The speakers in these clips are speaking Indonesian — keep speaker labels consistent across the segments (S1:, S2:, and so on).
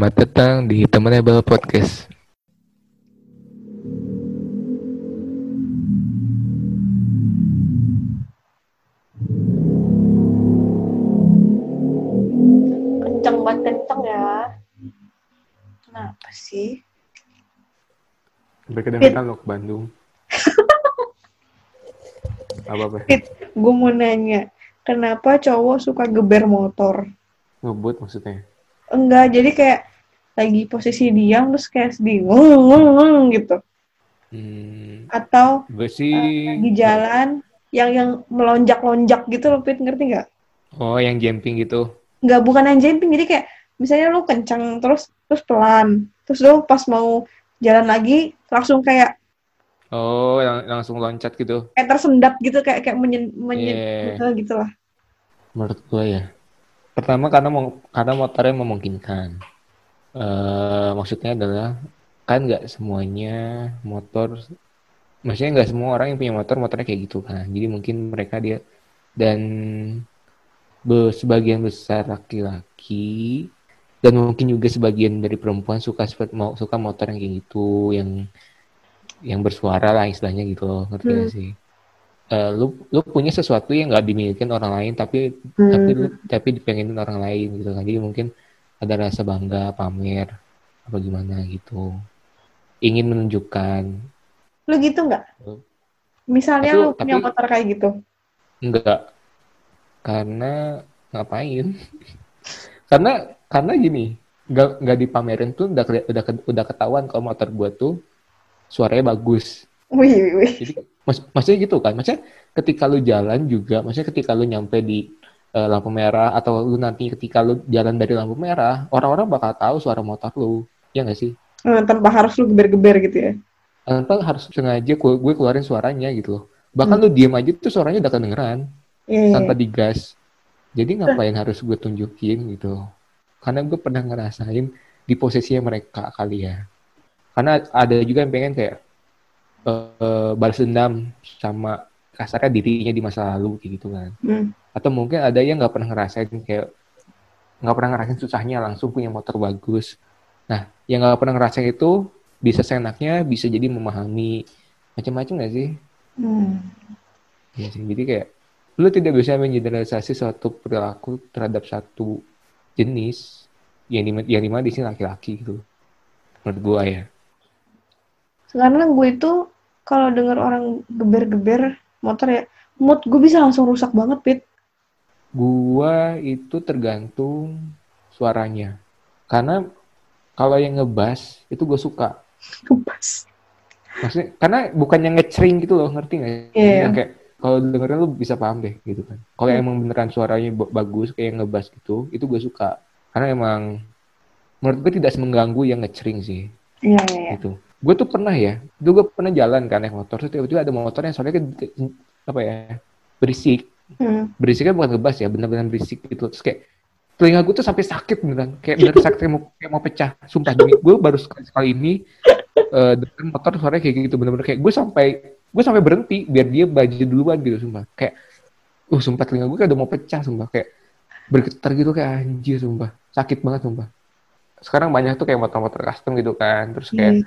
S1: Selamat datang di Temenable Podcast.
S2: Kenceng banget kenceng ya. Kenapa sih?
S1: Sampai kedengeran lo ke Bandung. Apa apa?
S2: Fit, gue mau nanya, kenapa cowok suka geber motor?
S1: Ngebut maksudnya?
S2: Enggak, jadi kayak lagi posisi diam terus kayak sedih, gitu.
S1: Hmm,
S2: Atau
S1: gue sih.
S2: di jalan yang yang melonjak-lonjak gitu loh, Fit, ngerti nggak?
S1: Oh, yang jumping gitu.
S2: Nggak, bukan yang jumping, jadi kayak misalnya lu kencang terus terus pelan, terus lu pas mau jalan lagi langsung kayak
S1: Oh, yang langsung loncat gitu.
S2: kayak tersendat gitu kayak kayak menyen, menyen
S1: Iya.
S2: gitu, gitu lah.
S1: Menurut gue ya. Pertama karena mau karena motornya memungkinkan. Eh, maksudnya adalah kan nggak semuanya motor, maksudnya nggak semua orang yang punya motor motornya kayak gitu kan. Jadi mungkin mereka dia dan be- sebagian besar laki-laki dan mungkin juga sebagian dari perempuan suka seperti mau suka motor yang kayak gitu, yang yang bersuara lah istilahnya gitu loh, ngerti
S2: Hmm.
S1: gak sih? Eh, lu lu punya sesuatu yang nggak dimiliki orang lain tapi tapi lu tapi dipengenin orang lain gitu kan jadi mungkin ada rasa bangga pamer apa gimana gitu. Ingin menunjukkan.
S2: Lu gitu nggak? Misalnya
S1: Tapi-
S2: lu punya
S1: tapi-
S2: motor kayak gitu.
S1: enggak karena ngapain? Karena karena gini nggak nggak dipamerin tuh udah udah udah ketahuan kalau motor gua tuh suaranya bagus.
S2: Wih, wih, wih.
S1: jadi mak- maksudnya gitu kan. Maksudnya ketika lu jalan juga maksudnya ketika lu nyampe di eh, lampu merah atau lu nanti ketika lu jalan dari lampu merah orang-orang bakal tahu suara motor lu. Ya nggak sih?
S2: Eh, tanpa harus lu geber-geber gitu ya.
S1: tanpa harus sengaja gue, gue keluarin suaranya gitu loh. Bahkan lu diem aja tuh suaranya udah kedengeran.
S2: Iya, iya.
S1: tanpa digas. Jadi ngapain harus gue tunjukin gitu? Karena gue pernah ngerasain di posisinya mereka kali ya. Karena ada juga yang pengen kayak eh balas dendam sama kasarnya dirinya di masa lalu gitu kan.
S2: Hmm.
S1: Atau mungkin ada yang nggak pernah ngerasain kayak nggak pernah ngerasain susahnya langsung punya motor bagus nah yang nggak pernah ngerasain itu bisa seenaknya bisa jadi memahami macam-macam nggak sih
S2: Hmm.
S1: Iya sih jadi kayak lu tidak bisa mengeneralisasi suatu perilaku terhadap satu jenis yang di yang di mana di sini laki-laki gitu menurut gua ya
S2: Sekarang gue itu kalau denger orang geber-geber motor ya, mood gue bisa langsung rusak banget, Pit.
S1: Gua itu tergantung suaranya. Karena kalau yang ngebas itu gue suka.
S2: Kebas.
S1: Maksudnya karena bukan yang ngecering gitu loh, ngerti nggak?
S2: Iya.
S1: Yang kayak kalau dengerin lu bisa paham deh gitu kan. Kalau
S2: Hmm.
S1: emang beneran suaranya ba- bagus kayak yang ngebas gitu, itu gue suka. Karena emang menurut gue tidak mengganggu yang ngecering sih
S2: Iya, iya, iya.
S1: gitu. Gue tuh pernah ya, itu gue pernah jalan kan naik motor, terus tiba-tiba ada motor yang soalnya ke- apa ya berisik,
S2: Hmm.
S1: berisiknya bukan ngebas ya, benar-benar berisik gitu. Terus kayak telinga gue tuh sampai sakit beneran, kayak bener sakit kayak mau, kayak mau pecah. Sumpah demi gue baru sekali, sekali ini eh denger motor suaranya kayak gitu, bener-bener kayak gue sampai gue sampai berhenti biar dia baju duluan gitu, sumpah. Kayak, uh sumpah telinga gue kayak udah mau pecah, sumpah kayak bergetar gitu kayak anjir, sumpah sakit banget, sumpah. Sekarang banyak tuh kayak motor-motor custom gitu kan, terus kayak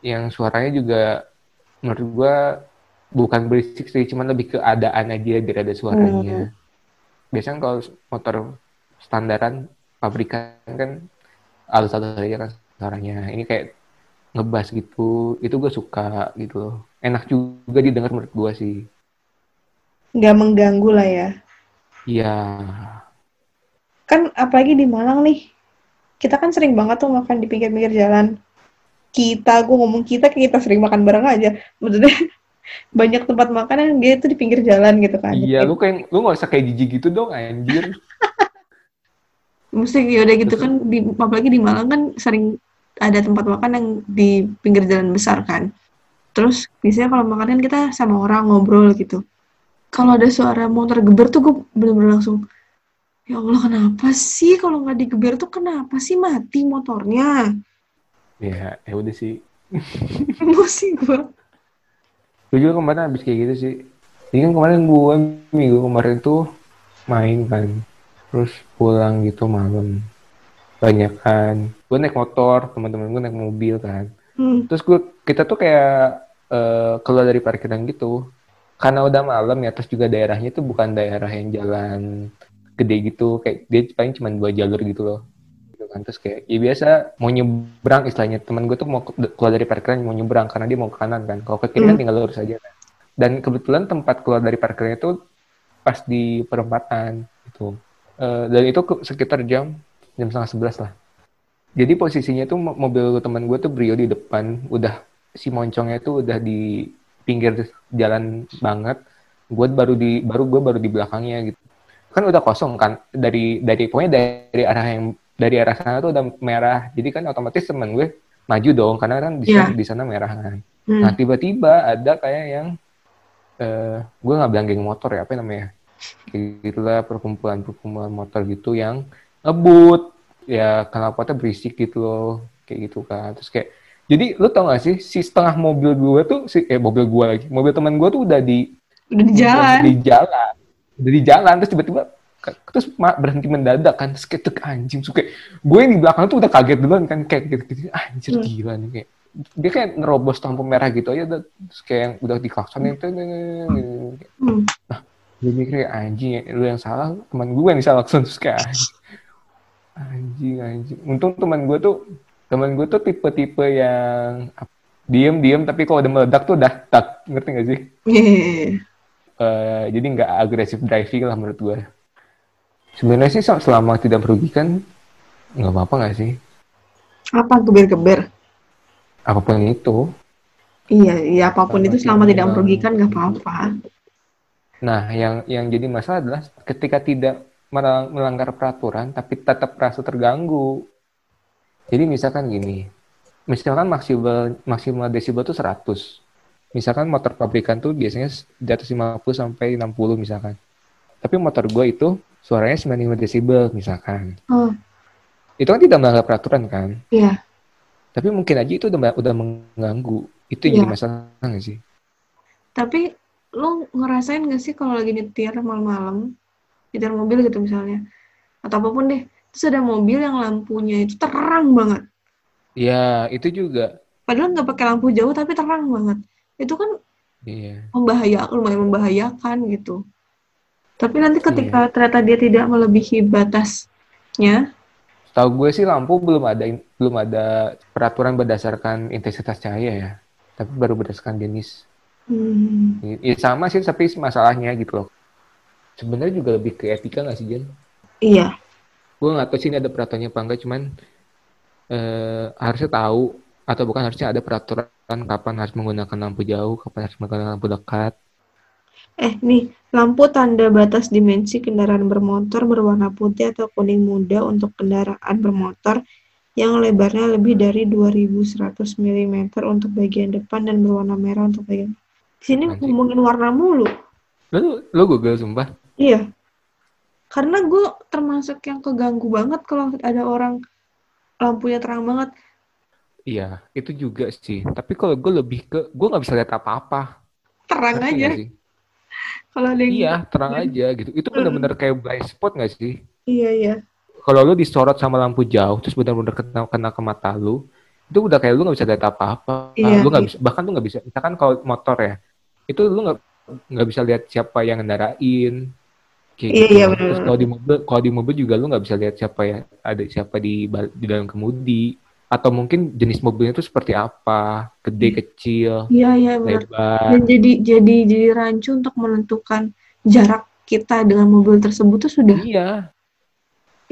S2: Iya.
S1: yang suaranya juga menurut gua bukan berisik sih, cuman lebih ke adaan aja biar ada suaranya. Biasanya kalau motor standaran pabrikan kan halus-halus aja kan suaranya. Ini kayak ngebas gitu, itu gue suka gitu loh. Enak juga didengar menurut gua sih.
S2: Nggak mengganggu lah ya.
S1: Iya,
S2: Kan apalagi di Malang nih, kita kan sering banget tuh makan di pinggir-pinggir jalan. Kita, gue ngomong kita, kita sering makan bareng aja. Maksudnya banyak tempat makan yang dia itu di pinggir jalan gitu kan.
S1: iya lu kayak lu nggak usah kayak jijik gitu dong anjir.
S2: Mesti yaudah gitu
S1: Terus-
S2: kan, di, apalagi di Malang kan sering ada tempat makan yang di pinggir jalan besar kan. Terus biasanya kalau makan kan kita sama orang ngobrol gitu. Kalau ada suara motor geber tuh gue bener-bener langsung, ya Allah kenapa sih kalau nggak digeber tuh kenapa sih mati motornya?
S1: Ya, ya udah sih.
S2: Emosi gue.
S1: Gue juga kemarin habis kayak gitu sih. Jadi kan kemarin gue minggu kemarin tuh main kan. Terus pulang gitu malam. banyak kan gue naik motor teman-teman gue naik mobil kan
S2: Hmm.
S1: terus gue kita tuh kayak eh, keluar dari parkiran gitu karena udah malam ya terus juga daerahnya tuh bukan daerah yang jalan gede gitu kayak dia paling cuma dua jalur gitu loh kan. Terus kayak ya biasa mau nyebrang istilahnya teman gue tuh mau ke- keluar dari parkiran mau nyebrang karena dia mau ke kanan kan. Kalau ke kiri kan
S2: Hmm.
S1: tinggal lurus aja kan. Dan kebetulan tempat keluar dari parkirannya tuh pas di perempatan gitu. Eh, dan itu ke- sekitar jam jam setengah sebelas lah. Jadi posisinya tuh mo- mobil teman gue tuh Brio di depan udah si moncongnya tuh udah di pinggir jalan banget. Gue baru di baru gue baru di belakangnya gitu. Kan udah kosong kan dari dari pokoknya dari arah yang dari arah sana tuh udah merah jadi kan otomatis teman gue maju dong karena kan di sana,
S2: Iya.
S1: di sana merah kan
S2: Hmm.
S1: nah tiba-tiba ada kayak yang eh gue nggak bilang geng motor ya apa namanya gitulah perkumpulan perkumpulan motor gitu yang ngebut ya knalpotnya berisik gitu loh kayak gitu kan terus kayak jadi lu tau gak sih si setengah mobil gue tuh si eh mobil gue lagi mobil teman gue tuh udah di
S2: Udah di jalan.
S1: udah di jalan udah di jalan terus tiba-tiba terus berhenti mendadak kan terus kayak "Tek, anjing. Suka gue yang di belakang tuh udah kaget duluan kan kayak gitu, gitu anjir
S2: Hmm.
S1: gila nih kayak. Dia kayak nerobos lampu merah gitu aja udah- terus kayak yang udah diklaksonin tuh
S2: Hmm.
S1: gue mikir kayak anjing ya, lu yang salah teman gue yang salah langsung terus kayak anjing anjing anjing. Untung teman gue tuh teman gue tuh tipe-tipe yang diem diem tapi kalau udah meledak tuh udah tak ngerti gak sih. Eh, jadi nggak agresif driving lah menurut gue sebenarnya sih sel- selama tidak merugikan nggak apa-apa nggak sih
S2: Apa geber-geber?
S1: apa pun itu
S2: Iya, iya apa pun
S1: Selama
S2: itu selama
S1: tidak
S2: merugikan nggak apa-apa.
S1: Nah, yang yang jadi masalah adalah ketika tidak melanggar peraturan tapi tetap merasa terganggu. Jadi misalkan gini, misalkan maksimal maksimal desibel itu 100. Misalkan motor pabrikan tuh biasanya di atas 50 sampai 60 misalkan. Tapi motor gue itu suaranya 95 desibel misalkan.
S2: Oh,
S1: Itu kan tidak melanggar peraturan kan?
S2: iya.
S1: Tapi mungkin aja itu udah udah mengganggu. Itu yang
S2: Iya.
S1: jadi masalah nggak sih?
S2: Tapi lo ngerasain gak sih kalau lagi nyetir malam-malam, nyetir mobil gitu misalnya, atau apa pun deh, terus ada mobil yang lampunya itu terang banget.
S1: Ya, itu juga.
S2: Padahal nggak pakai lampu jauh tapi terang banget. Itu kan
S1: Iya.
S2: membahaya, lumayan membahayakan gitu. Tapi nanti ketika ternyata dia tidak melebihi batasnya,
S1: Tahu gue sih lampu belum ada belum ada peraturan berdasarkan intensitas cahaya ya, tapi baru berdasarkan jenis.
S2: hmm,
S1: Ya, sama sih, tapi masalahnya gitu loh. Sebenarnya juga lebih ke etika nggak sih Jen?
S2: iya,
S1: Gue nggak tahu sih ini ada peraturannya apa enggak, cuman eh, harusnya tahu atau bukan harusnya ada peraturan kapan harus menggunakan lampu jauh, kapan harus menggunakan lampu dekat.
S2: Eh, nih, lampu tanda batas dimensi kendaraan bermotor berwarna putih atau kuning muda untuk kendaraan bermotor yang lebarnya lebih dari 2100 mm untuk bagian depan dan berwarna merah untuk bagian. Di sini
S1: Anjing.
S2: ngomongin warna mulu.
S1: Lu lu Google sumpah.
S2: Iya. Karena gue termasuk yang keganggu banget kalau ada orang lampunya terang banget.
S1: Iya, itu juga sih. Tapi kalau gue lebih ke, gue nggak bisa lihat apa-apa.
S2: Terang
S1: Ngerti
S2: aja.
S1: sih?
S2: Kalau ada yang
S1: Iya, terang aja gitu. Itu benar-benar kayak blind spot nggak sih?
S2: Iya, iya.
S1: Kalau lu disorot sama lampu jauh, terus benar-benar kena, kena ke mata lu, itu udah kayak lu nggak bisa lihat apa-apa.
S2: Iya,
S1: lu nggak
S2: iya.
S1: bisa, bahkan lu nggak bisa. Misalkan kalau motor ya, itu lu nggak nggak bisa lihat siapa yang ngendarain. Kayak
S2: Iya,
S1: gitu.
S2: iya,
S1: Terus kalau di mobil, kalau di mobil juga lu nggak bisa lihat siapa ya ada siapa di di dalam kemudi. Atau mungkin jenis mobilnya itu seperti apa, gede, kecil,
S2: Iya, iya, benar.
S1: lebar.
S2: Dan jadi jadi jadi rancu untuk menentukan jarak kita dengan mobil tersebut tuh sudah
S1: Iya,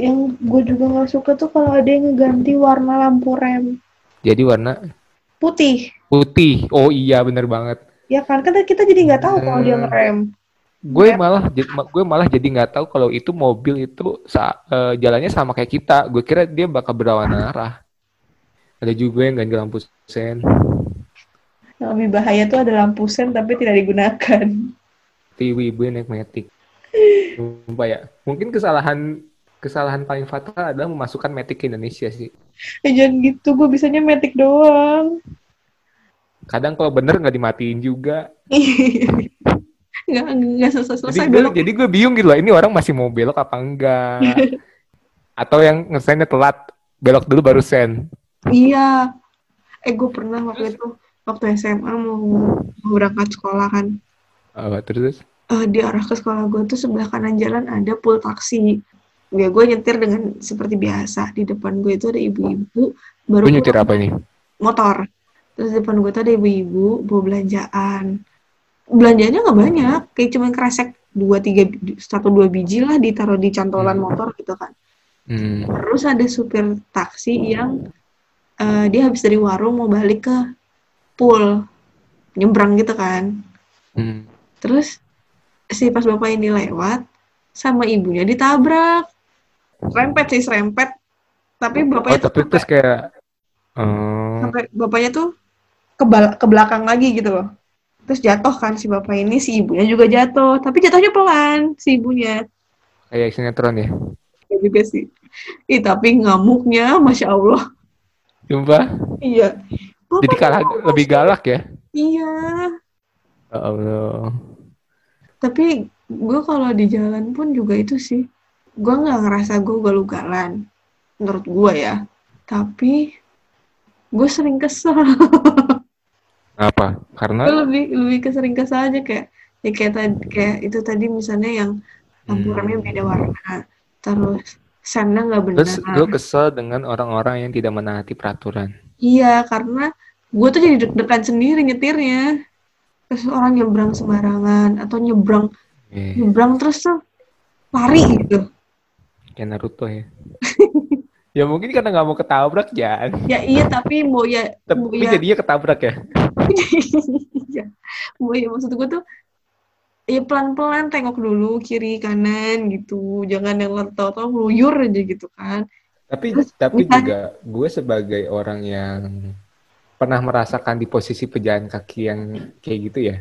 S2: yang gue juga nggak suka tuh kalau ada yang ngeganti warna lampu rem
S1: jadi warna
S2: putih
S1: putih. Oh iya, bener banget.
S2: ya kan kan kita jadi nggak tahu kalau dia
S1: Hmm.
S2: ngerem
S1: gue
S2: Yep.
S1: malah jadi gue malah jadi nggak tahu kalau itu mobil itu sa- eh, jalannya sama kayak kita gue kira dia bakal berlawanan arah ada juga yang ganti lampu sen.
S2: Yang lebih bahaya tuh ada lampu sen tapi tidak digunakan.
S1: Ibu-ibu yang naik metik Sumpah ya mungkin kesalahan kesalahan paling fatal adalah memasukkan metik ke Indonesia sih.
S2: Eh, jangan gitu gue bisanya metik doang.
S1: Kadang kalau bener nggak dimatiin juga.
S2: Nggak nggak selesai
S1: jadi
S2: selesai
S1: gue
S2: belok.
S1: jadi gue bingung gitu loh ini orang masih mau belok apa enggak? Atau yang ngesennya telat belok dulu baru send.
S2: Iya. Eh gue pernah waktu itu waktu SMA mau, mau berangkat sekolah kan.
S1: Apa terus?
S2: Uh, di arah ke sekolah gue tuh sebelah kanan jalan ada pool taksi. Ya gue nyetir dengan seperti biasa. Di depan gue itu ada ibu-ibu baru
S1: Lu nyetir apa ini?
S2: motor. Terus di depan gue tuh ada ibu-ibu bawa belanjaan. Belanjaannya nggak banyak, kayak cuma kresek dua tiga satu dua biji lah ditaruh di cantolan
S1: Hmm.
S2: motor gitu kan.
S1: Hmm.
S2: Terus ada supir taksi yang eh, dia habis dari warung mau balik ke pool nyebrang gitu kan.
S1: Hmm.
S2: Terus si pas bapak ini lewat sama ibunya ditabrak. Serempet sih serempet. Tapi
S1: Oh,
S2: bapaknya tuh
S1: tapi terus kayak eh,
S2: sampai bapaknya tuh ke, ke belakang lagi gitu loh. Terus jatuh kan si bapak ini, si ibunya juga jatuh. Tapi jatuhnya pelan si ibunya.
S1: kayak sinetron ya.
S2: Ya juga sih. Ih, tapi ngamuknya, Masya Allah.
S1: Sumpah.
S2: Iya. Bapak
S1: Jadi kalah lebih galak ya.
S2: Iya.
S1: Ya Allah.
S2: Tapi gue kalau di jalan pun juga itu sih. Gue nggak ngerasa gue galu-galan. Menurut gue ya. Tapi gue sering kesel.
S1: Apa?
S2: gue
S1: Karena
S2: lebih lebih ke sering kesel aja kayak ya kayak tadi kayak itu tadi misalnya yang lampurannya
S1: Hmm.
S2: beda warna. Terus sana nggak benar.
S1: terus lu kesel dengan orang-orang yang tidak menaati peraturan.
S2: Iya, karena gue tuh jadi deg-degan sendiri nyetirnya. Terus orang nyebrang sembarangan atau nyebrang
S1: Eh,
S2: nyebrang terus tuh lari gitu.
S1: kayak Naruto ya. ya mungkin karena nggak mau ketabrak ya.
S2: Ya iya tapi mau ya mau
S1: Tapi
S2: ya
S1: jadinya ketabrak ya.
S2: Iya. mau ya maksud gue tuh ya pelan-pelan tengok dulu kiri kanan gitu. Jangan yang tahu-tahu ngeluyur aja gitu kan.
S1: Tapi
S2: Terus
S1: tapi
S2: misalnya-
S1: juga gue sebagai orang yang pernah merasakan di posisi pejalan kaki yang kayak gitu ya.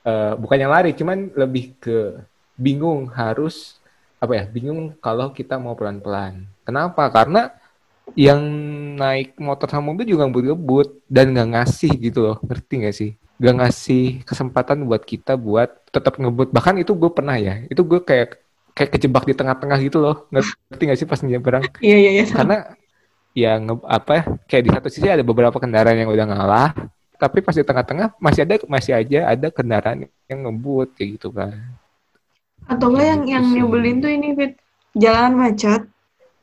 S1: Eh bukannya lari, cuman lebih ke bingung harus apa ya? Bingung kalau kita mau pelan-pelan. Kenapa? Karena yang naik motor sama mobil juga ngebut-ngebut dan nggak ngasih gitu loh. Ngerti nggak sih? Nggak ngasih kesempatan buat kita buat tetap ngebut. Bahkan itu gue pernah ya. Itu gue kayak kayak kejebak di tengah-tengah gitu loh. Ngerti nggak sih pas nyebrang?
S2: Iya iya iya.
S1: karena ya nge, apa ya, kayak di satu sisi ada beberapa kendaraan yang udah ngalah tapi pas di tengah-tengah masih ada masih aja ada kendaraan yang ngebut kayak gitu kan
S2: Atau enggak yang
S1: Gitu
S2: yang nyebelin tuh ini Fit. Jalan macet.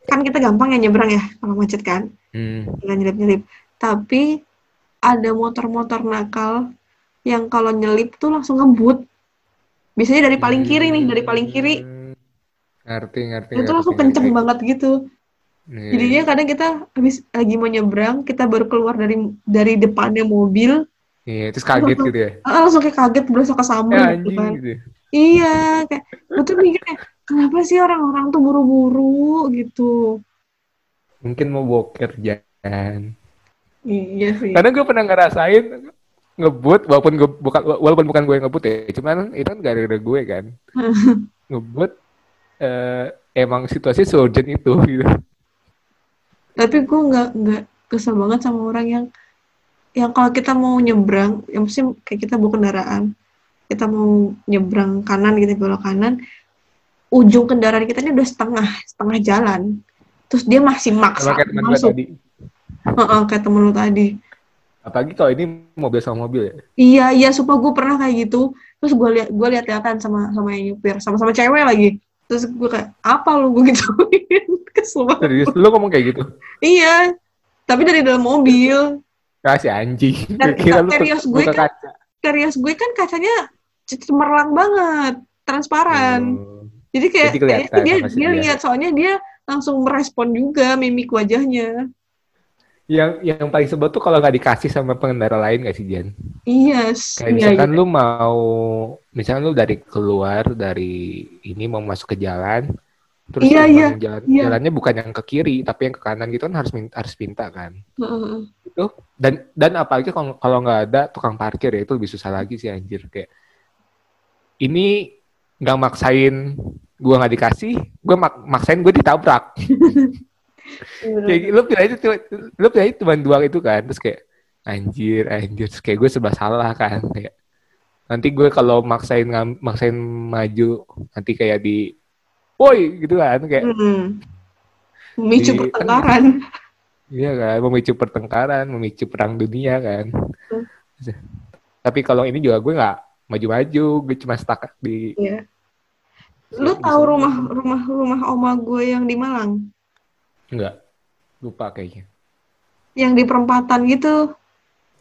S2: Kan kita gampang ya nyebrang ya kalau macet kan.
S1: hmm.
S2: Nyelip-nyelip. Tapi ada motor-motor nakal yang kalau nyelip tuh langsung ngebut. Biasanya dari paling kiri nih, dari paling kiri.
S1: Hmm. ngerti ngerti
S2: Itu
S1: ngerti,
S2: langsung
S1: ngerti.
S2: kenceng banget gitu.
S1: Iya.
S2: Jadinya kadang kita habis lagi mau nyebrang, kita baru keluar dari dari depannya mobil,
S1: iya terus kaget gitu ya
S2: langsung kayak kaget berasa kesambet
S1: ya
S2: gitu kan.
S1: gitu
S2: Iya, kayak gue tuh mikirnya kenapa sih orang-orang tuh buru-buru gitu.
S1: mungkin mau boker jangan
S2: Iya sih.
S1: karena gue pernah ngerasain ngebut walaupun gue bukan walaupun bukan gue yang ngebut ya cuman itu kan gara-gara gue kan. Ngebut eh, emang situasi urgent itu gitu.
S2: Tapi gue nggak nggak kesel banget sama orang yang yang kalau kita mau nyebrang, yang mesti kayak kita bawa kendaraan, kita mau nyebrang kanan gitu belok kanan, ujung kendaraan kita ini udah setengah setengah jalan, terus dia masih maksa
S1: kayak
S2: masuk,
S1: tadi.
S2: Heeh, kayak temen lu tadi.
S1: Apalagi kalau ini mobil sama mobil ya
S2: Iya iya, supaya gue pernah kayak gitu, terus gue lihat gue lihat-lihatan sama sama yang nyupir, sama-sama cewek lagi, terus gue kayak apa lu gue gituin, kesel banget.
S1: Serius, lu ngomong kayak gitu?
S2: Iya, tapi dari dalam mobil.
S1: Kasih anjing.
S2: Dan gue kan-
S1: kaca.
S2: Karius gue kan kacanya cemerlang banget, transparan.
S1: Oh.
S2: Jadi kayak
S1: Jadi sama si
S2: dia
S1: dia.
S2: lihat soalnya dia langsung merespon juga mimik wajahnya.
S1: Yang yang paling sebel tuh kalau nggak dikasih sama pengendara lain nggak sih Jan?
S2: Iya,
S1: Kayak
S2: iya,
S1: misalkan
S2: iya.
S1: lu mau, misalnya lu dari keluar dari ini mau masuk ke jalan, terus
S2: Iya, iya,
S1: jalan,
S2: iya.
S1: jalannya bukan yang ke kiri tapi yang ke kanan gitu kan harus minta, harus minta kan.
S2: Heeh.
S1: Dan dan apalagi kalau kalau nggak ada tukang parkir ya itu lebih susah lagi sih anjir kayak ini nggak maksain gua nggak dikasih, gua mak- maksain gue ditabrak. kayak lu kira itu lu itu cuma dua itu kan terus kayak anjir anjir terus kayak gue serba salah kan kayak nanti gue kalau maksain maksain maju nanti kayak di woi gitu kan kayak
S2: Hmm. Memicu
S1: Di-
S2: pertengkaran.
S1: Iya kan, memicu pertengkaran, memicu perang dunia kan.
S2: Hmm.
S1: Tapi kalau ini juga gue nggak maju-maju, gue cuma stuck di.
S2: Iya. Lu tahu rumah rumah rumah oma gue yang di Malang?
S1: Enggak, lupa kayaknya.
S2: Yang di perempatan gitu.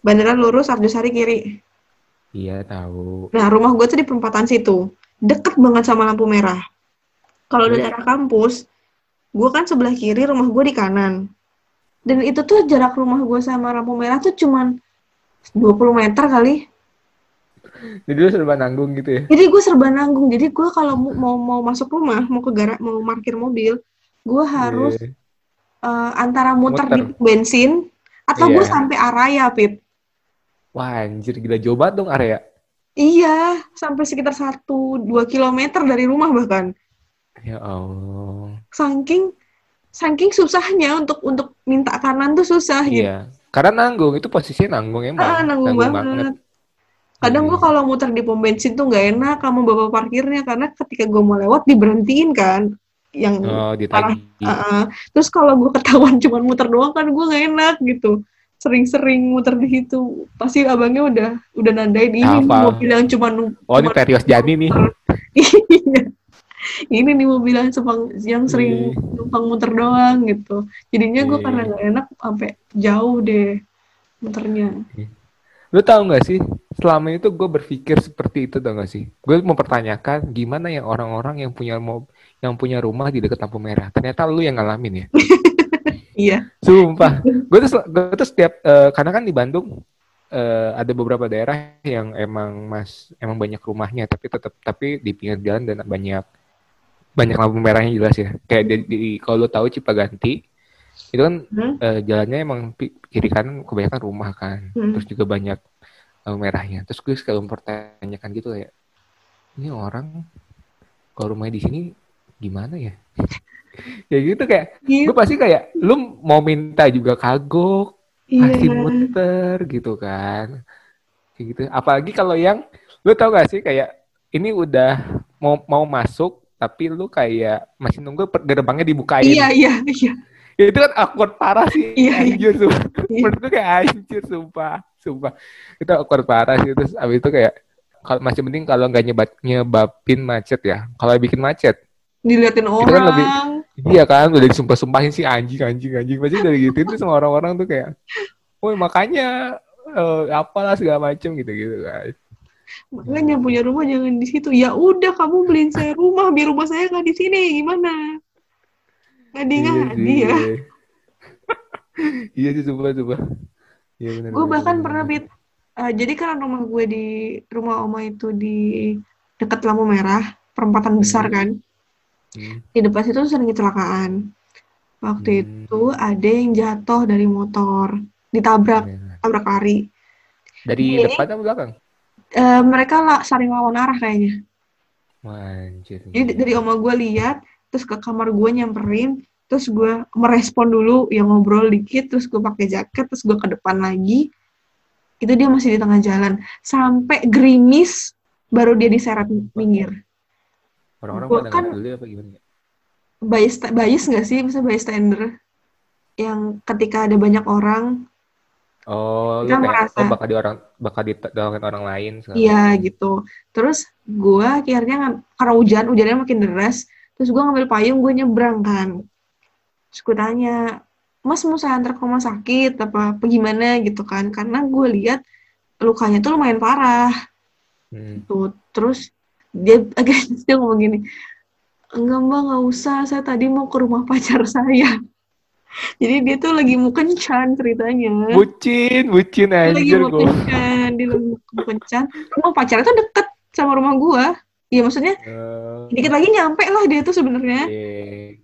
S2: Bandara lurus, Arjosari kiri.
S1: Iya tahu.
S2: Nah, rumah gue tuh di perempatan situ. Deket banget sama lampu merah. Kalau dari arah kampus, gue kan sebelah kiri, rumah gue di kanan. Dan itu tuh jarak rumah gue sama lampu merah tuh cuman 20 meter kali.
S1: Jadi lu serba nanggung gitu ya?
S2: Jadi gue serba nanggung. Jadi gue kalau mau mau masuk rumah, mau ke gara, mau parkir mobil, gue harus
S1: Iya.
S2: Eh, antara muter,
S1: Muter.
S2: di bensin atau gue
S1: Iya.
S2: sampai Araya, Pip.
S1: Wah anjir, gila jauh banget dong area.
S2: Iya, sampai sekitar 1-2 kilometer dari rumah bahkan.
S1: Ya Allah.
S2: Saking saking susahnya untuk untuk minta kanan tuh susah gitu.
S1: Iya. Karena nanggung, itu posisinya nanggung emang.
S2: Ah, nanggung, banget. Kadang gue
S1: Iya.
S2: kalau muter di pom bensin tuh nggak enak kamu bawa parkirnya karena ketika gue mau lewat diberhentiin kan. Yang
S1: Oh,
S2: parah. Ah, ah. Terus kalau gue ketahuan cuma muter doang kan gue nggak enak gitu. Sering-sering muter di situ. Pasti abangnya udah udah nandain ini
S1: Hafal.
S2: mobil yang cuma
S1: Oh, ini Perios Jani nih.
S2: Iya. Ini nih mobil yang sepang, yang sering
S1: Iya.
S2: numpang muter doang gitu. Jadinya gue
S1: Iya.
S2: karena nggak enak sampai jauh deh muternya.
S1: Lu tahu nggak sih, selama itu gue berpikir seperti itu tau gak sih? Gue mempertanyakan gimana ya orang-orang yang punya mob, yang punya rumah di dekat lampu merah. Ternyata lu yang ngalamin ya.
S2: Iya.
S1: Sumpah. gue tuh, gue tuh setiap, eh, karena kan di Bandung eh, ada beberapa daerah yang emang mas, emang banyak rumahnya, tapi tetap, tapi di pinggir jalan dan banyak, banyak lampu merahnya jelas ya. Kayak di, di- kalau lu tahu Cipaganti, itu kan
S2: Hmm?
S1: eh, jalannya emang kiri kanan kebanyakan rumah kan
S2: Hmm.
S1: terus juga banyak lampu merahnya terus gue selalu mempertanyakan gitu kayak ini orang kalau rumahnya di sini gimana ya ya gitu kayak
S2: Iya.
S1: gue pasti kayak lu mau minta juga kagok
S2: Iya.
S1: masih muter gitu kan kayak gitu apalagi kalau yang lu tau gak sih kayak ini udah mau mau masuk tapi lu kayak masih nunggu gerbangnya dibukain
S2: Iya, iya, iya.
S1: Ya, itu kan awkward parah sih
S2: Iya, iya.
S1: anjir sumpah
S2: Iya.
S1: menurut gue kayak anjir sumpah sumpah itu awkward parah sih terus abis itu kayak kalau masih penting kalau nggak nyebabin macet ya kalau bikin macet
S2: Diliatin
S1: kan
S2: orang.
S1: lebih- iya kan udah disumpah-sumpahin sih anjing anjing anjing pasti dari gitu tuh sama orang-orang tuh kayak woi makanya eh, apalah segala macem gitu gitu kan
S2: Makanya punya rumah jangan di situ. Ya udah kamu beliin saya rumah biar rumah saya nggak di sini. Gimana? Ngadi ngadi ya.
S1: iya sih sumpah sumpah iya benar
S2: Gue bahkan
S1: benar,
S2: pernah bit. eh, jadi kan rumah gue di rumah oma itu di dekat lampu merah, perempatan besar
S1: Hmm.
S2: kan.
S1: Hmm,
S2: Di depan situ sering kecelakaan. Waktu
S1: Hmm.
S2: itu ada yang jatuh dari motor, ditabrak,
S1: iya.
S2: tabrak lari.
S1: dari
S2: Ini-
S1: depan atau belakang
S2: Eh, mereka lah saling lawan arah kayaknya.
S1: Wah, anjir
S2: Jadi dari oma gue lihat, terus ke kamar gue nyamperin, terus gue merespon dulu, ya ngobrol dikit, terus gue pakai jaket, terus gue ke depan lagi. Itu dia masih di tengah jalan. Sampai gerimis, baru dia diseret minggir.
S1: Orang-orang pada
S2: kan-
S1: peduli apa gimana
S2: Bias, bias nggak sih? Bisa bystander? Yang ketika ada banyak orang,
S1: Oh, lu
S2: Kita
S1: kayak
S2: merasa-
S1: oh, bakal di orang bakal ditolongin orang lain
S2: iya gitu. Terus gue akhirnya, karena hujan, hujannya makin deras, terus gue ngambil payung, gue nyebrang kan. Terus gue tanya, Mas mau saya antar ke rumah sakit apa, apa gimana gitu kan? Karena gue lihat lukanya tuh lumayan parah.
S1: Hmm.
S2: Tuh, terus dia agak dia ngomong gini, enggak mbak nggak usah, saya tadi mau ke rumah pacar saya. Jadi dia tuh lagi mau kencan ceritanya.
S1: Bucin, bucin
S2: Dia lagi mau
S1: gua.
S2: kencan, dia lagi mau kencan. Rumah pacarnya tuh deket sama rumah gua. Iya maksudnya
S1: Eh,
S2: dikit lagi nyampe lah dia tuh sebenarnya.
S1: iya.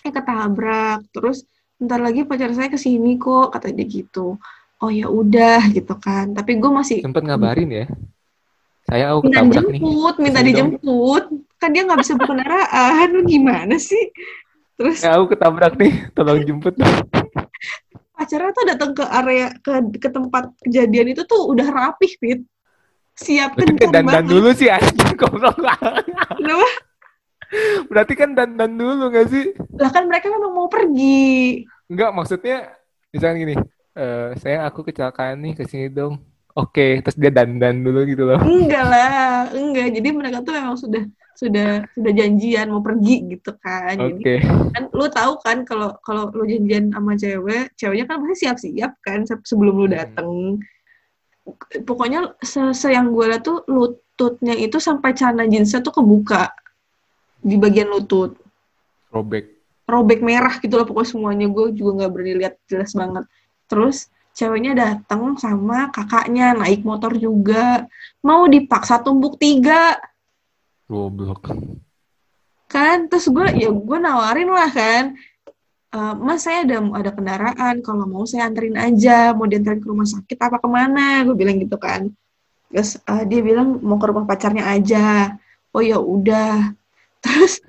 S2: Eh ketabrak, terus ntar lagi pacar saya ke sini kok kata dia gitu. Oh ya udah gitu kan. Tapi gue masih
S1: Sempet ngabarin ya. Saya aku
S2: minta
S1: ketabrak nih.
S2: dijemput, minta
S1: dong.
S2: dijemput. Kan dia nggak bisa berkendaraan, gimana sih? Terus
S1: Ya, aku ketabrak nih, tolong jemput.
S2: pacarnya tuh datang ke area ke ke tempat kejadian itu tuh udah rapih, Fit. Siap
S1: kan
S2: kencan
S1: dandan
S2: banget.
S1: dulu sih anjing goblok.
S2: Kenapa?
S1: Berarti kan dandan dulu gak sih?
S2: Lah kan mereka memang mau pergi.
S1: Enggak, maksudnya misalnya gini uh, saya aku kecelakaan nih ke sini dong oke terus dia dandan dulu gitu loh.
S2: Enggak lah enggak. Jadi mereka tuh memang sudah sudah sudah janjian mau pergi gitu kan.
S1: Okay.
S2: jadi kan lu tahu kan kalau kalau lu janjian sama cewek ceweknya kan pasti siap-siap kan sebelum lu hmm. dateng. Hmm. pokoknya se, -se yang gue lihat tuh lututnya itu sampai celana jeansnya tuh kebuka. Di bagian lutut.
S1: Robek.
S2: Robek merah gitu loh pokoknya semuanya. Gue juga nggak berani lihat jelas banget. Terus ceweknya datang sama kakaknya naik motor juga. Mau dipaksa tumbuk tiga.
S1: Goblok.
S2: Kan terus gue ya gue nawarin lah kan. E, mas saya ada ada kendaraan. Kalau mau saya anterin aja. Mau dianterin ke rumah sakit apa ke mana? Gue bilang gitu kan. Terus uh, dia bilang mau ke rumah pacarnya aja. Oh ya udah. Terus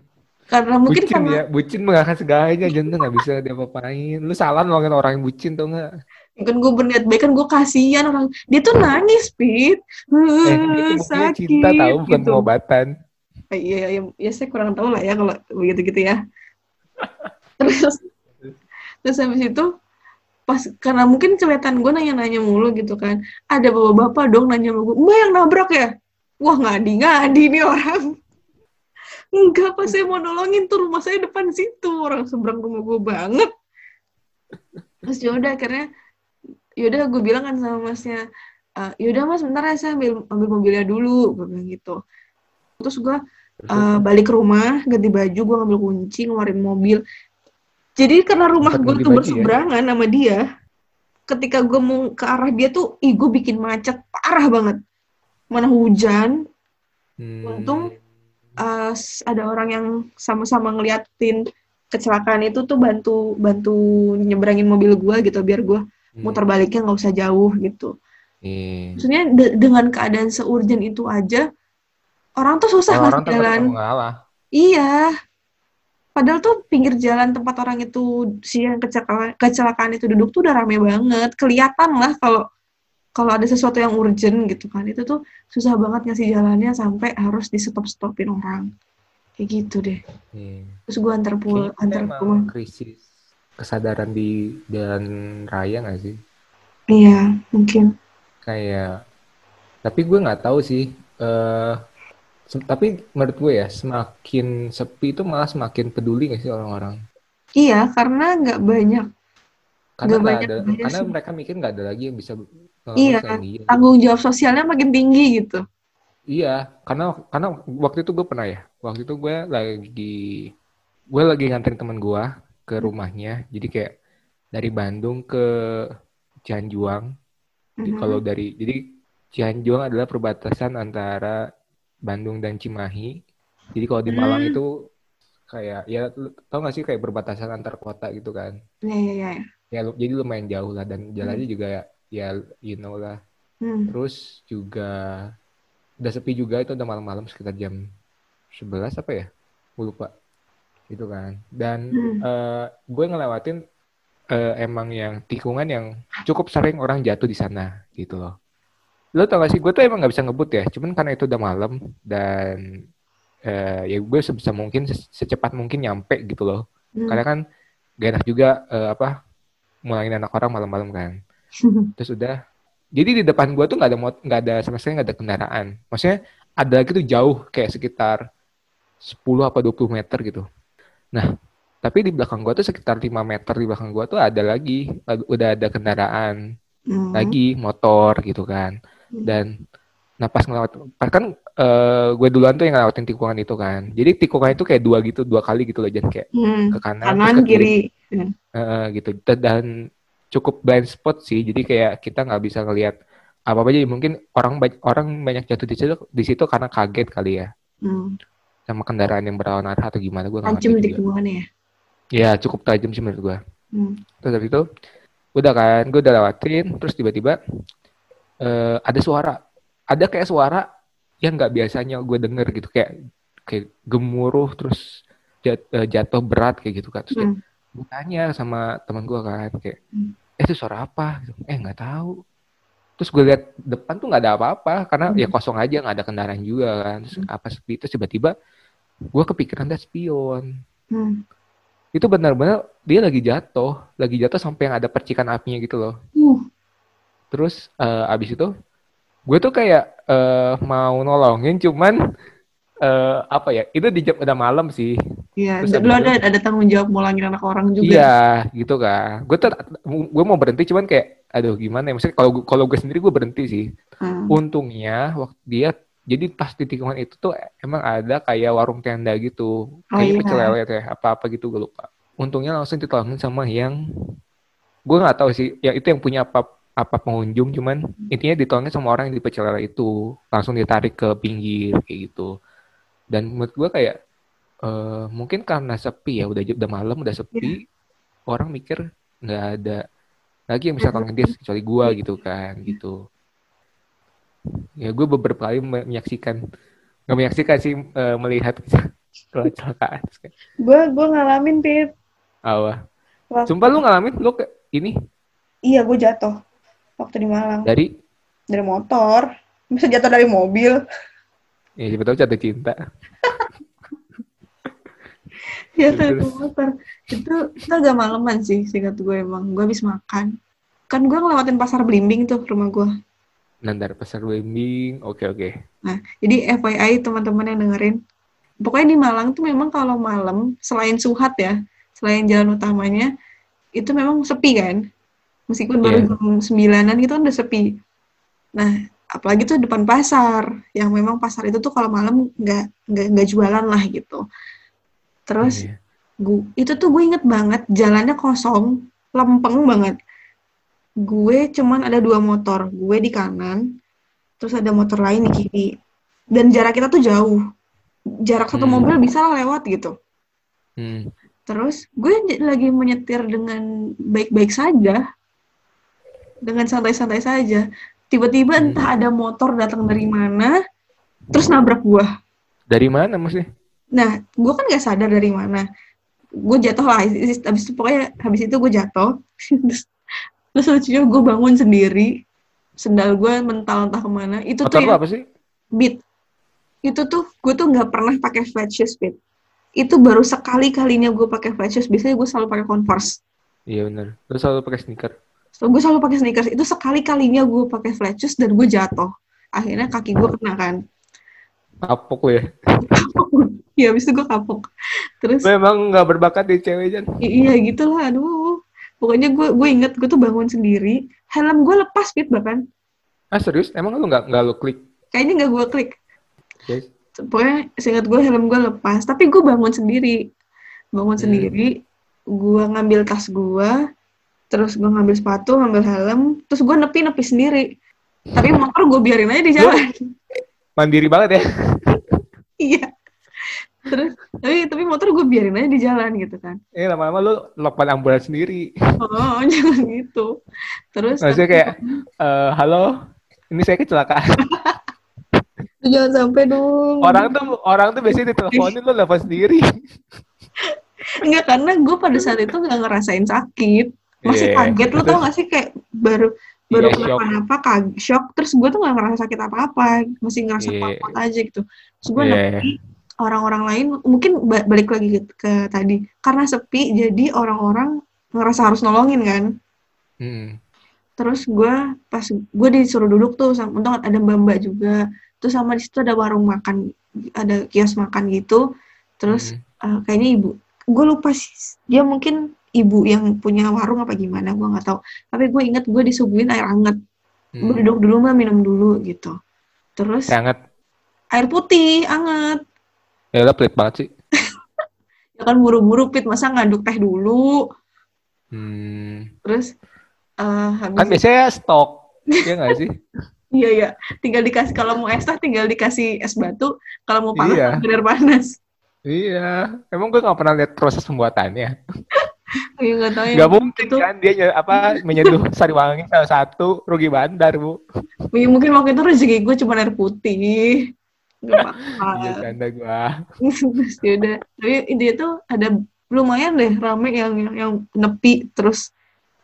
S2: karena mungkin
S1: bucin
S2: karena
S1: ya bucin mengakan segalanya. Jangan nggak bisa diapa-apain. Lu salah nolongin orang yang bucin tuh nggak
S2: kan gue berniat baik kan gue kasihan orang. Dia tuh nangis pit. Uh,
S1: eh, itu sakit cinta tahu bukan gitu. pengobatan.
S2: Eh, iya ya, ya saya kurang tahu lah ya kalau begitu gitu ya. Terus terus habis itu pas karena mungkin kelihatan gue nanya-nanya mulu gitu kan. Ada bapak-bapak dong nanya sama gue mbak yang nabrak ya? Wah ngadi ngadi nih orang. Enggak pas saya mau nolongin tuh rumah saya depan situ. Orang seberang rumah gue banget. Terus yaudah akhirnya yaudah gue bilang kan sama masnya uh, yaudah mas bentar ya saya ambil ambil mobilnya dulu gue bilang gitu terus gue uh, balik ke rumah ganti baju gue ngambil kunci ngeluarin mobil jadi karena rumah gue tuh ya? berseberangan ya? sama dia ketika gue mau ke arah dia tuh ih gue bikin macet parah banget mana hujan hmm. untung uh, ada orang yang sama-sama ngeliatin kecelakaan itu tuh bantu bantu nyebrangin mobil gue gitu biar gue. Muter baliknya nggak usah jauh gitu. Hmm. Maksudnya de dengan keadaan seurgen itu aja orang tuh susah
S1: orang
S2: jalan. Iya. Padahal tuh pinggir jalan tempat orang itu si yang kecelakaan, kecelakaan itu duduk tuh udah rame banget. Kelihatan lah kalau kalau ada sesuatu yang urgent gitu kan. Itu tuh susah banget ngasih jalannya sampai harus di stop-stopin orang. Kayak gitu deh. Hmm. Terus gue antar pulang, antar pulang.
S1: Krisis kesadaran di jalan raya nggak sih?
S2: Iya, mungkin.
S1: Kayak, tapi gue nggak tahu sih. Uh, tapi menurut gue ya, semakin sepi itu malah semakin peduli nggak sih orang-orang?
S2: Iya, karena nggak banyak.
S1: Karena gak banyak ada, karena sih. mereka mikir nggak ada lagi yang bisa
S2: Iya, tanggung jawab sosialnya makin tinggi gitu.
S1: Iya, karena karena waktu itu gue pernah ya. Waktu itu gue lagi gue lagi nganterin teman gue ke rumahnya. Jadi kayak dari Bandung ke Cianjuang. Mm-hmm. Kalau dari jadi Cianjuang adalah perbatasan antara Bandung dan Cimahi. Jadi kalau di Malang mm. itu kayak ya tau gak sih kayak perbatasan antar kota gitu kan?
S2: Iya iya iya.
S1: Ya jadi lumayan jauh lah dan jalannya mm. juga ya you know lah. Mm. Terus juga udah sepi juga itu udah malam-malam sekitar jam 11 apa ya? Gue lupa gitu kan. Dan hmm. uh, gue ngelewatin uh, emang yang tikungan yang cukup sering orang jatuh di sana gitu loh. Lo tau gak sih gue tuh emang nggak bisa ngebut ya. Cuman karena itu udah malam dan uh, ya gue sebisa mungkin secepat mungkin nyampe gitu loh. Hmm. karena kan gak enak juga uh, apa mulangin anak orang malam-malam kan. Terus udah jadi di depan gue tuh nggak ada nggak ada sama sekali nggak ada kendaraan. Maksudnya ada lagi tuh jauh kayak sekitar 10 apa 20 meter gitu Nah, tapi di belakang gua tuh sekitar 5 meter di belakang gua tuh ada lagi udah ada kendaraan mm. lagi motor gitu kan. Mm. Dan nah pas ngelawat pas kan uh, gue duluan tuh yang ngelewatin tikungan itu kan. Jadi tikungan itu kayak dua gitu, dua kali gitu loh jadi kayak mm. ke kanan,
S2: kanan ke kiri. kiri.
S1: Uh, gitu. Dan cukup blind spot sih. Jadi kayak kita nggak bisa ngelihat apa apa jadi mungkin orang orang banyak jatuh di situ di situ karena kaget kali ya. Mm sama kendaraan yang berawan arah atau gimana gue
S2: nggak ngerti juga. ya?
S1: Ya cukup tajam sih menurut gue. Hmm. Terus habis itu udah kan gue udah lewatin terus tiba-tiba uh, ada suara ada kayak suara yang nggak biasanya gue denger gitu kayak kayak gemuruh terus jat, uh, jatuh berat kayak gitu kan terus hmm. gue tanya sama teman gue kan kayak hmm. eh itu suara apa eh nggak tahu terus gue lihat depan tuh nggak ada apa-apa karena ya hmm. ya kosong aja nggak ada kendaraan juga kan terus hmm. apa sepi terus tiba-tiba gue kepikiran ada spion hmm. itu benar-benar dia lagi jatuh, lagi jatuh sampai yang ada percikan apinya gitu loh.
S2: Uh,
S1: Terus eh, abis itu gue tuh kayak eh, mau nolongin cuman eh, apa ya? Itu di jam udah malam sih.
S2: iya.
S1: Terus
S2: Lu ada ada tanggung jawab mulangin anak orang juga.
S1: Iya, gitu kan. Gue tuh gue mau berhenti cuman kayak aduh gimana ya? Maksudnya kalau kalau gue sendiri gue berhenti sih.
S2: Hmm.
S1: Untungnya waktu dia jadi pas di tikungan itu tuh emang ada kayak warung tenda gitu.
S2: Oh,
S1: Kayaknya
S2: iya.
S1: pecel lele ya, apa-apa gitu gue lupa. Untungnya langsung ditolongin sama yang gue nggak tahu sih, ya itu yang punya apa apa pengunjung cuman intinya ditolongin sama orang yang di pecel lele itu langsung ditarik ke pinggir kayak gitu. Dan menurut gue kayak eh, mungkin karena sepi ya udah udah malam udah sepi orang mikir nggak ada lagi yang bisa tolongin dia kecuali gue gitu kan gitu. Ya gue beberapa kali menyaksikan nggak menyaksikan sih eh, melihat kecelakaan.
S2: Gue gue ngalamin Pit.
S1: awal
S2: Waktu-
S1: sumpah lu ngalamin? Lu ke ini?
S2: Iya gue jatuh waktu di Malang.
S1: Dari?
S2: Dari motor. Bisa jatuh dari mobil.
S1: Ya siapa tahu jatuh cinta Terus?
S2: motor. Itu itu agak maleman sih singkat gue emang. Gue habis makan. Kan gue ngelewatin pasar Blimbing tuh rumah gue.
S1: nandar pasar Wembing oke oke
S2: Nah, jadi FYI teman-teman yang dengerin, pokoknya di Malang tuh memang kalau malam selain Suhat ya, selain jalan utamanya itu memang sepi kan. Meskipun baru
S1: Iya.
S2: jam sembilanan gitu kan udah sepi. Nah, apalagi tuh depan pasar, yang memang pasar itu tuh kalau malam nggak nggak nggak jualan lah gitu. Terus
S1: Iya.
S2: gu- itu tuh gue inget banget jalannya kosong, lempeng banget. Gue cuman ada dua motor, gue di kanan, terus ada motor lain di kiri. Dan jarak kita tuh jauh. Jarak satu
S1: Hmm.
S2: mobil bisa lah lewat gitu.
S1: Hmm.
S2: Terus gue lagi menyetir dengan baik-baik saja. Dengan santai-santai saja. Tiba-tiba
S1: Hmm.
S2: entah ada motor datang dari mana, terus nabrak gue.
S1: dari mana maksudnya
S2: Nah, gue kan gak sadar dari mana. Gue jatuh lah, habis itu pokoknya habis itu gue jatuh. terus, terus lucunya gue bangun sendiri. Sendal gue mental entah ke mana. Itu
S1: motor
S2: tuh yang
S1: apa sih
S2: beat. Itu tuh gue tuh nggak pernah pakai flat shoes, beat. Itu baru sekali kalinya gue pakai flat shoes. Biasanya gue selalu pakai Converse.
S1: iya benar lu selalu pakai sneaker
S2: So, gue selalu pakai sneakers. Itu sekali kalinya gue pakai flat shoes dan gue jatuh. Akhirnya kaki gue kena kan.
S1: kapok ya?
S2: Ya habis itu gue kapok. Terus
S1: lu emang nggak berbakat di cewek Jan?
S2: Iya gitulah. Aduh. Pokoknya gue gue inget gue tuh bangun sendiri. Helm gue lepas fit bahkan.
S1: Ah serius? Emang lu nggak nggak lu klik?
S2: Kayaknya nggak gue klik.
S1: Guys
S2: pokoknya seingat gue helm gue lepas. Tapi gue bangun sendiri. Bangun
S1: Hmm.
S2: sendiri. Gue ngambil tas gue terus gue ngambil sepatu ngambil helm terus gue nepi nepi sendiri. Tapi motor gue biarin aja di jalan.
S1: mandiri banget ya.
S2: Iya. Terus tapi tapi motor gue biarin aja di jalan gitu kan.
S1: Eh lama-lama lu lopan ambulans sendiri.
S2: Oh jangan gitu. Terus
S1: Maksudnya kayak eh, halo ini saya kecelakaan.
S2: Jangan sampai dong.
S1: Orang tuh orang tuh biasanya diteleponin lu telepon sendiri.
S2: Enggak, karena gue pada saat itu nggak ngerasain sakit. Masih
S1: Iya,
S2: kaget,
S1: terus-
S2: tau gak sih kayak baru baru
S1: Iya, shock.
S2: kenapa-napa, kaget, shock, terus gue tuh nggak ngerasa sakit apa-apa, masih ngerasa
S1: Iya.
S2: kuat aja gitu. Terus gue
S1: Iya.
S2: nepi, orang-orang lain, mungkin ba- balik lagi ke, ke tadi, karena sepi, jadi orang-orang ngerasa harus nolongin kan.
S1: Hmm.
S2: Terus gue pas gue disuruh duduk tuh, sama, untung ada mbak-mbak juga, terus sama di situ ada warung makan, ada kios makan gitu, terus
S1: Hmm.
S2: eh, kayaknya ibu gue lupa sih dia mungkin ibu yang punya warung apa gimana gue nggak tahu tapi gue inget gue disuguhin air hangat
S1: Hmm.
S2: gue duduk dulu mah minum dulu gitu terus
S1: Sangat
S2: air putih hangat
S1: ya udah pelit banget sih.
S2: ya kan buru-buru pit masa ngaduk teh dulu
S1: Hmm.
S2: terus eh habis
S1: Kan biasanya stok, ya nggak sih?
S2: iya ya tinggal dikasih kalau mau es teh tinggal dikasih es batu kalau mau panas
S1: Iya.
S2: bener panas
S1: Iya, emang gue nggak pernah lihat proses pembuatannya.
S2: ya nggak tahu ya.
S1: Nggak mungkin
S2: itu
S1: kan dia apa menyeduh sari wangi salah satu rugi bandar bu.
S2: ya, mungkin waktu itu rezeki gue cuma air putih. Nggak apa-apa
S1: Iya canda gue.
S2: terus yaudah tapi intinya tuh ada lumayan deh rame yang yang, yang nepi terus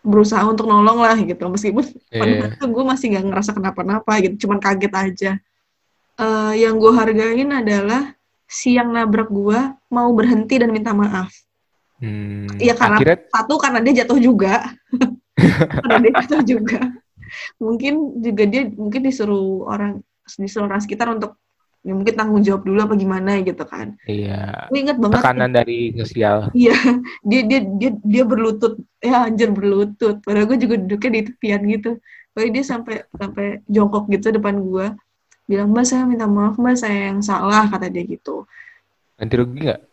S2: berusaha untuk nolong lah gitu. Meskipun pada
S1: Iya.
S2: saat itu gue masih nggak ngerasa kenapa-napa gitu. Cuman kaget aja. Eh, yang gue hargain adalah si yang nabrak gue mau berhenti dan minta maaf
S1: Hmm,
S2: Iya karena
S1: akhirnya
S2: satu karena dia jatuh juga, karena dia jatuh juga. Mungkin juga dia mungkin disuruh orang disuruh orang sekitar untuk ya mungkin tanggung jawab dulu apa gimana gitu kan.
S1: iya
S2: Gue inget banget
S1: tekanan dari sosial.
S2: Iya, dia dia dia dia berlutut, ya anjir berlutut. Padahal gue juga duduknya di tepian gitu. Tapi dia sampai sampai jongkok gitu depan gue, bilang mbak saya minta maaf mbak saya yang salah kata dia gitu.
S1: Ganti rugi nggak?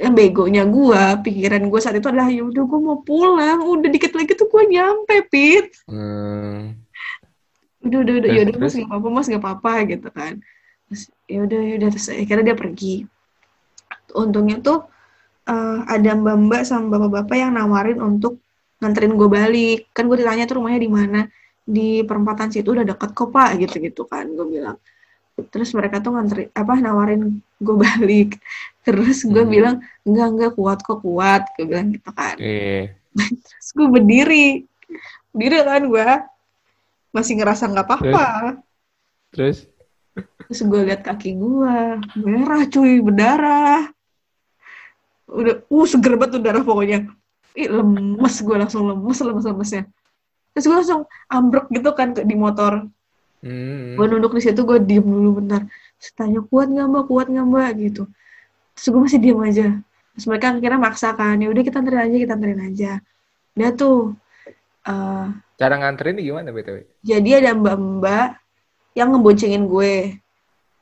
S2: Yang begonya gue, pikiran gue saat itu adalah ya udah gue mau pulang, udah dikit lagi tuh gue nyampe pit.
S1: Hmm,
S2: Udah udah udah,
S1: Terus,
S2: ya udah mas nggak apa-apa mas nggak apa-apa gitu kan. Terus ya udah ya udah terus akhirnya dia pergi. Untungnya tuh eh, ada mbak-mbak sama bapak-bapak yang nawarin untuk nganterin gue balik. Kan gue ditanya tuh rumahnya di mana. Di perempatan situ udah deket kok pak, gitu-gitu kan. Gue bilang. Terus mereka tuh nganterin, apa, nawarin gue balik. Terus gue
S1: Hmm.
S2: bilang, enggak, enggak, kuat kok, kuat. Gue bilang gitu kan.
S1: iya.
S2: Terus gue berdiri. Berdiri kan gue. Masih ngerasa nggak apa-apa.
S1: Terus
S2: Terus gue lihat kaki gue, merah cuy, berdarah. Udah, uh seger banget tuh darah pokoknya. Ih, lemes gue langsung lemes, lemes, lemesnya. Terus gue langsung ambruk gitu kan ke- di motor.
S1: Hmm,
S2: Gue nunduk di situ, gue diem dulu bentar. Terus tanya, kuat nggak mbak, kuat nggak mbak, gitu. Terus gue masih diem aja. Terus mereka akhirnya maksa kan, ya udah kita anterin aja, kita anterin aja. Dia tuh, eh,
S1: cara nganterin ini gimana btw?
S2: jadi ada mbak-mbak yang ngeboncengin gue.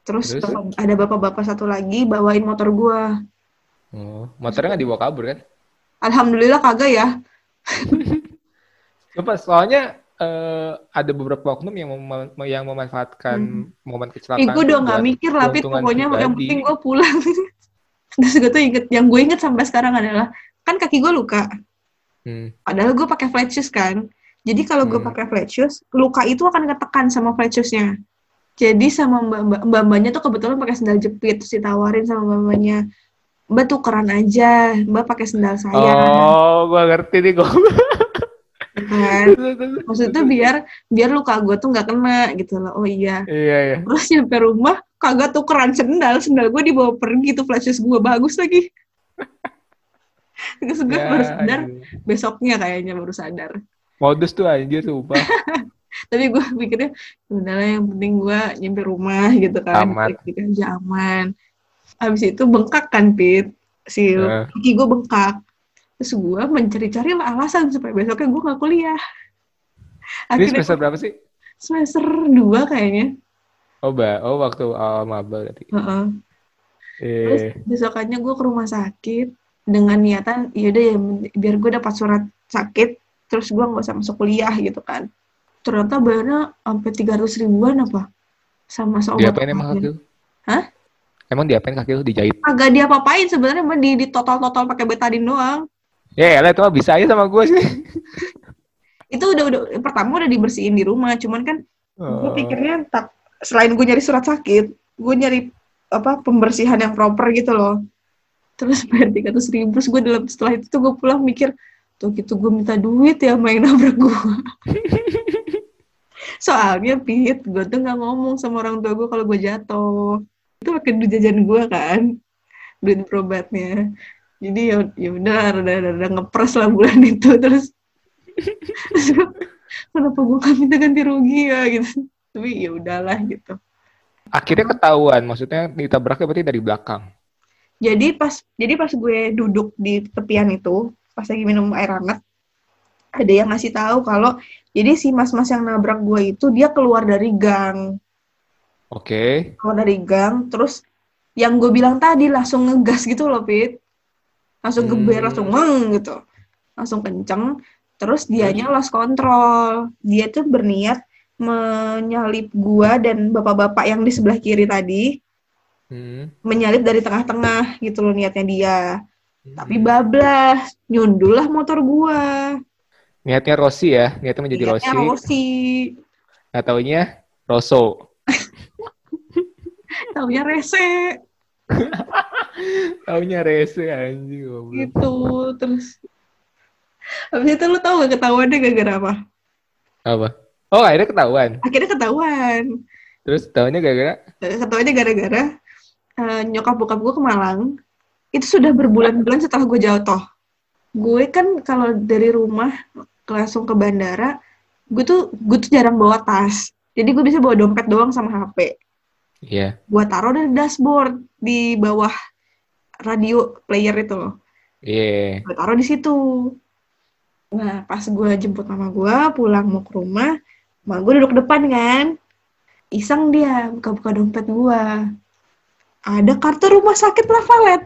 S2: Terus,
S1: Terus?
S2: bapak- ada bapak-bapak satu lagi bawain motor gue.
S1: Oh, motornya nggak dibawa kabur kan?
S2: Alhamdulillah kagak ya.
S1: Coba soalnya eh, ada beberapa oknum yang mem- yang memanfaatkan momen kecelakaan.
S2: Ih, gue udah nggak mikir lah, Pit.
S1: keuntungan
S2: Pokoknya yang
S1: pribadi.
S2: penting gue pulang. Terus gue tuh inget, yang gue inget sampai sekarang adalah, kan kaki gue luka.
S1: Hmm.
S2: Padahal gue pakai flat shoes kan. Jadi kalau gue
S1: Hmm.
S2: pakai flat shoes, luka itu akan ketekan sama flat shoesnya. Jadi sama mbak-mbak, mbak-mbaknya tuh kebetulan pakai sendal jepit, terus ditawarin sama mbak-mbaknya, Mbak tukeran aja, Mbak pakai sendal saya.
S1: Oh, gue ngerti nih gue.
S2: kan. Maksudnya biar biar luka gue tuh nggak kena gitu loh. Oh iya.
S1: Iya, iya.
S2: Terus nyampe rumah kagak tukeran sendal, sendal gue dibawa pergi tuh flash shoes gue bagus lagi. Terus gue
S1: Ya,
S2: baru sadar
S1: anjing.
S2: besoknya kayaknya baru sadar.
S1: Modus tuh anjir sumpah.
S2: Tapi gue pikirnya udahlah yang penting gue nyampe rumah gitu kan.
S1: Aman.
S2: Aja aman. Habis itu bengkak kan Pit. Si
S1: Eh.
S2: kaki gue bengkak. Terus gue mencari-cari lah alasan supaya besoknya gue gak kuliah.
S1: Ini
S2: Akhirnya
S1: semester berapa sih?
S2: semester 2 kayaknya.
S1: Oh, ba oh waktu awal maba berarti.
S2: Heeh. Terus
S1: Eh,
S2: besokannya gue ke rumah sakit dengan niatan yaudah ya biar gue dapat surat sakit terus gue nggak usah masuk kuliah gitu kan ternyata bayarnya sampai tiga ratus ribuan apa sama seobat
S1: diapain emang kaki lu?
S2: Hah?
S1: Emang diapain kaki lu? Dijahit?
S2: agak dia apain sebenarnya mah di, di total total pakai betadin doang
S1: Ya, elah itu mah bisa aja sama gue sih.
S2: itu udah udah pertama udah dibersihin di rumah cuman kan gue
S1: Oh.
S2: pikirnya tak selain gue nyari surat sakit gue nyari apa pembersihan yang proper gitu loh terus bayar tiga ratus ribu terus gue dalam setelah itu tuh gue pulang mikir tuh gitu gue minta duit ya main nabrak gue soalnya pit gue tuh nggak ngomong sama orang tua gue kalau gue jatuh itu pakai duit jajan gue kan duit berobatnya jadi ya ya udah rada rada ngepres lah bulan itu terus kenapa gue gak minta ganti rugi ya gitu tapi ya udahlah gitu
S1: Akhirnya ketahuan, maksudnya ditabraknya berarti dari belakang.
S2: jadi pas jadi pas gue duduk di tepian itu pas lagi minum air hangat ada yang ngasih tahu kalau jadi si mas-mas yang nabrak gue itu dia keluar dari gang
S1: Oke.
S2: keluar dari gang terus yang gue bilang tadi langsung ngegas gitu loh Pit langsung geber
S1: Hmm.
S2: langsung ngeng gitu langsung kenceng terus dianya lost control dia tuh berniat menyalip gua dan bapak-bapak yang di sebelah kiri tadi
S1: Hmm.
S2: menyalip dari tengah-tengah gitu loh niatnya dia tapi
S1: Hmm.
S2: bablas nyundul lah motor gua
S1: Niatnya Rossi ya, niatnya menjadi
S2: niatnya
S1: Rossi.
S2: Rossi
S1: Nggak taunya Rosso.
S2: taunya rese
S1: Taunya Rese anjing. goblok.
S2: gitu terus habis itu lu tau gak ketahuannya gara-gara apa
S1: Apa? Oh, akhirnya ketahuan.
S2: akhirnya ketahuan
S1: Terus tahunya gara-gara
S2: ketahuannya gara-gara eh, nyokap bokap gue ke Malang itu sudah berbulan-bulan setelah gue jatuh gue kan kalau dari rumah langsung ke bandara gue tuh gue tuh jarang bawa tas jadi gue bisa bawa dompet doang sama HP
S1: Iya.
S2: gue taruh di dashboard di bawah radio player itu loh.
S1: Iya.
S2: gue taruh di situ. Nah pas gue jemput mama gue pulang mau ke rumah mama gue duduk depan kan. Iseng dia buka-buka dompet gue ada kartu rumah sakit Lavalet.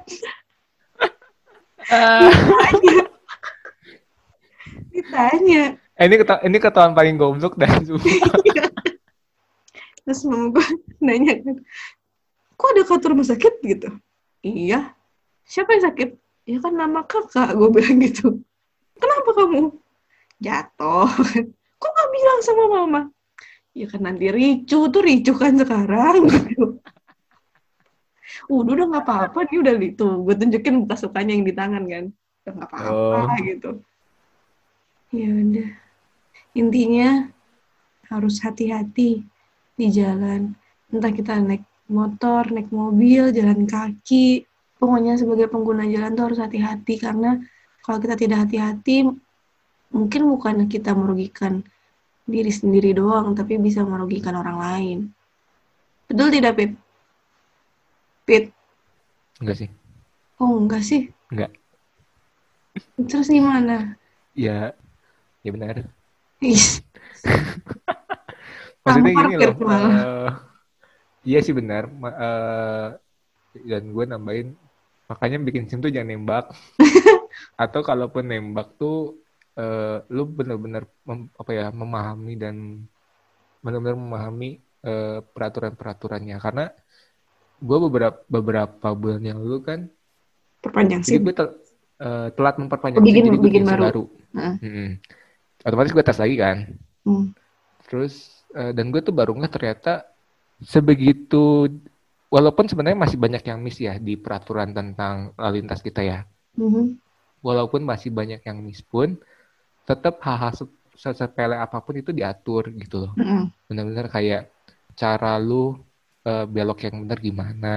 S2: Ditanya ditanya.
S1: Eh, ini keta ini ketahuan paling goblok dan sumpah.
S2: terus mama gue nanya kok ada kartu rumah sakit? Gitu. Iya siapa yang sakit? Ya kan nama kakak gue bilang gitu. Kenapa kamu? Jatuh. Kok gak bilang sama mama? Ya kan nanti ricu tuh ricu kan sekarang. Udah udah nggak apa-apa dia udah itu gue tunjukin bekas lukanya yang di tangan kan. Udah nggak apa-apa
S1: Oh.
S2: gitu. Ya udah. Intinya harus hati-hati di jalan. Entah kita naik motor naik mobil jalan kaki pokoknya sebagai pengguna jalan tuh harus hati-hati karena kalau kita tidak hati-hati mungkin bukan kita merugikan diri sendiri doang tapi bisa merugikan orang lain betul tidak Pit? Pit
S1: Enggak sih.
S2: oh enggak sih
S1: Enggak.
S2: terus gimana
S1: Ya, ya benar. Maksudnya
S2: Tanpa
S1: gini loh. eh, iya sih benar. Eh, dan gue nambahin makanya bikin sim tuh jangan nembak. Atau kalaupun nembak tuh eh, lu bener-bener apa ya memahami dan benar-benar memahami eh, peraturan-peraturannya karena gue beberapa beberapa bulan yang lalu kan
S2: perpanjang sih
S1: gue tel- eh, telat memperpanjang
S2: Oh, bikin-
S1: SIM, jadi gue
S2: bikin
S1: SIM
S2: baru.
S1: baru.
S2: Heeh.
S1: Mm-mm. Otomatis gue tes lagi kan.
S2: Hmm.
S1: Terus eh, dan gue tuh baru nggak ternyata sebegitu walaupun sebenarnya masih banyak yang miss ya di peraturan tentang lalu lintas kita ya.
S2: Mhm.
S1: Walaupun masih banyak yang miss pun tetap hal-hal se- sesepele apa pun itu diatur gitu loh.
S2: Mm-mm.
S1: Benar-benar kayak cara lu eh, belok yang benar gimana,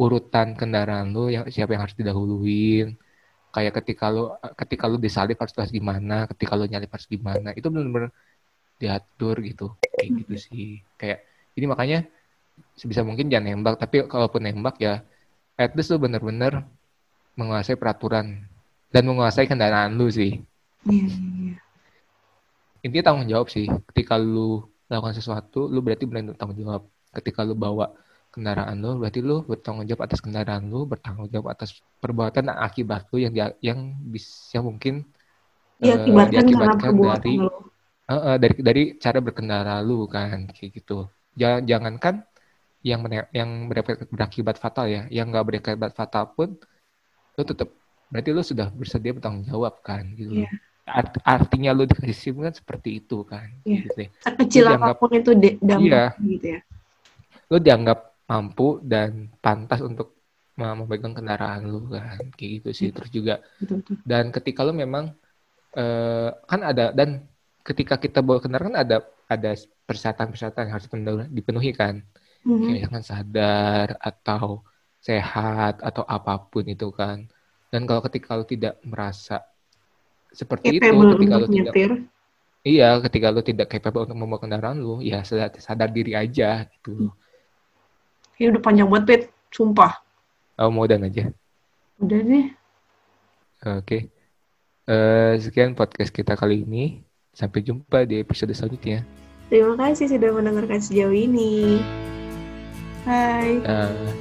S1: urutan kendaraan lu yang siapa yang harus didahuluin. Kayak ketika lu ketika lu disalip harus harus gimana, ketika lu nyalip harus gimana. Itu benar-benar diatur gitu. Kayak gitu sih. Kayak ini makanya sebisa mungkin jangan nembak, tapi kalaupun nembak ya at least lu benar-benar menguasai peraturan dan menguasai kendaraan lu sih.
S2: Iya, iya, iya.
S1: Intinya tanggung jawab sih. Ketika lu melakukan sesuatu, lu berarti benar tanggung jawab. Ketika lu bawa kendaraan lu, berarti lu bertanggung jawab atas kendaraan lu, bertanggung jawab atas perbuatan dan akibat lu yang dia- yang bisa mungkin eh,
S2: diakibatkan karena
S1: diakibatkan
S2: perbuatan
S1: dari
S2: lo
S1: eh, eh, dari dari cara berkendara lu kan kayak gitu. Jangan jangankan yang yang berakibat, berakibat fatal ya, yang nggak berakibat fatal pun lu tetap berarti lu sudah bersedia bertanggung jawab kan gitu.
S2: Iya.
S1: Art- artinya lu dikasih SIM kan seperti itu kan.
S2: Iya.
S1: Gitu
S2: sekecil
S1: Lu dianggap-
S2: apa pun itu dampaknya
S1: Iya.
S2: gitu ya
S1: Lu dianggap mampu dan pantas untuk mem- memegang kendaraan lu kan kayak gitu sih.
S2: Iya.
S1: Terus juga
S2: betul betul
S1: dan ketika lu memang eh, kan ada dan ketika kita bawa kendaraan kan ada ada persyaratan-persyaratan yang harus dipenuhi kan.
S2: Mhm.
S1: Kayak misalkan sadar atau sehat atau apa pun itu kan. Dan kalau ketika lu tidak merasa seperti itu,
S2: capable
S1: ketika lu
S2: untuk
S1: tidak
S2: nyetir
S1: iya, ketika lu tidak capable untuk membawa kendaraan lu, ya sadar, sadar diri aja gitu.
S2: ya udah panjang banget Pit sumpah
S1: Oh, mau dan aja.
S2: udah deh
S1: Oke. Eh, sekian podcast kita kali ini. Sampai jumpa di episode selanjutnya.
S2: terima kasih sudah mendengarkan sejauh ini Hai
S1: Eh,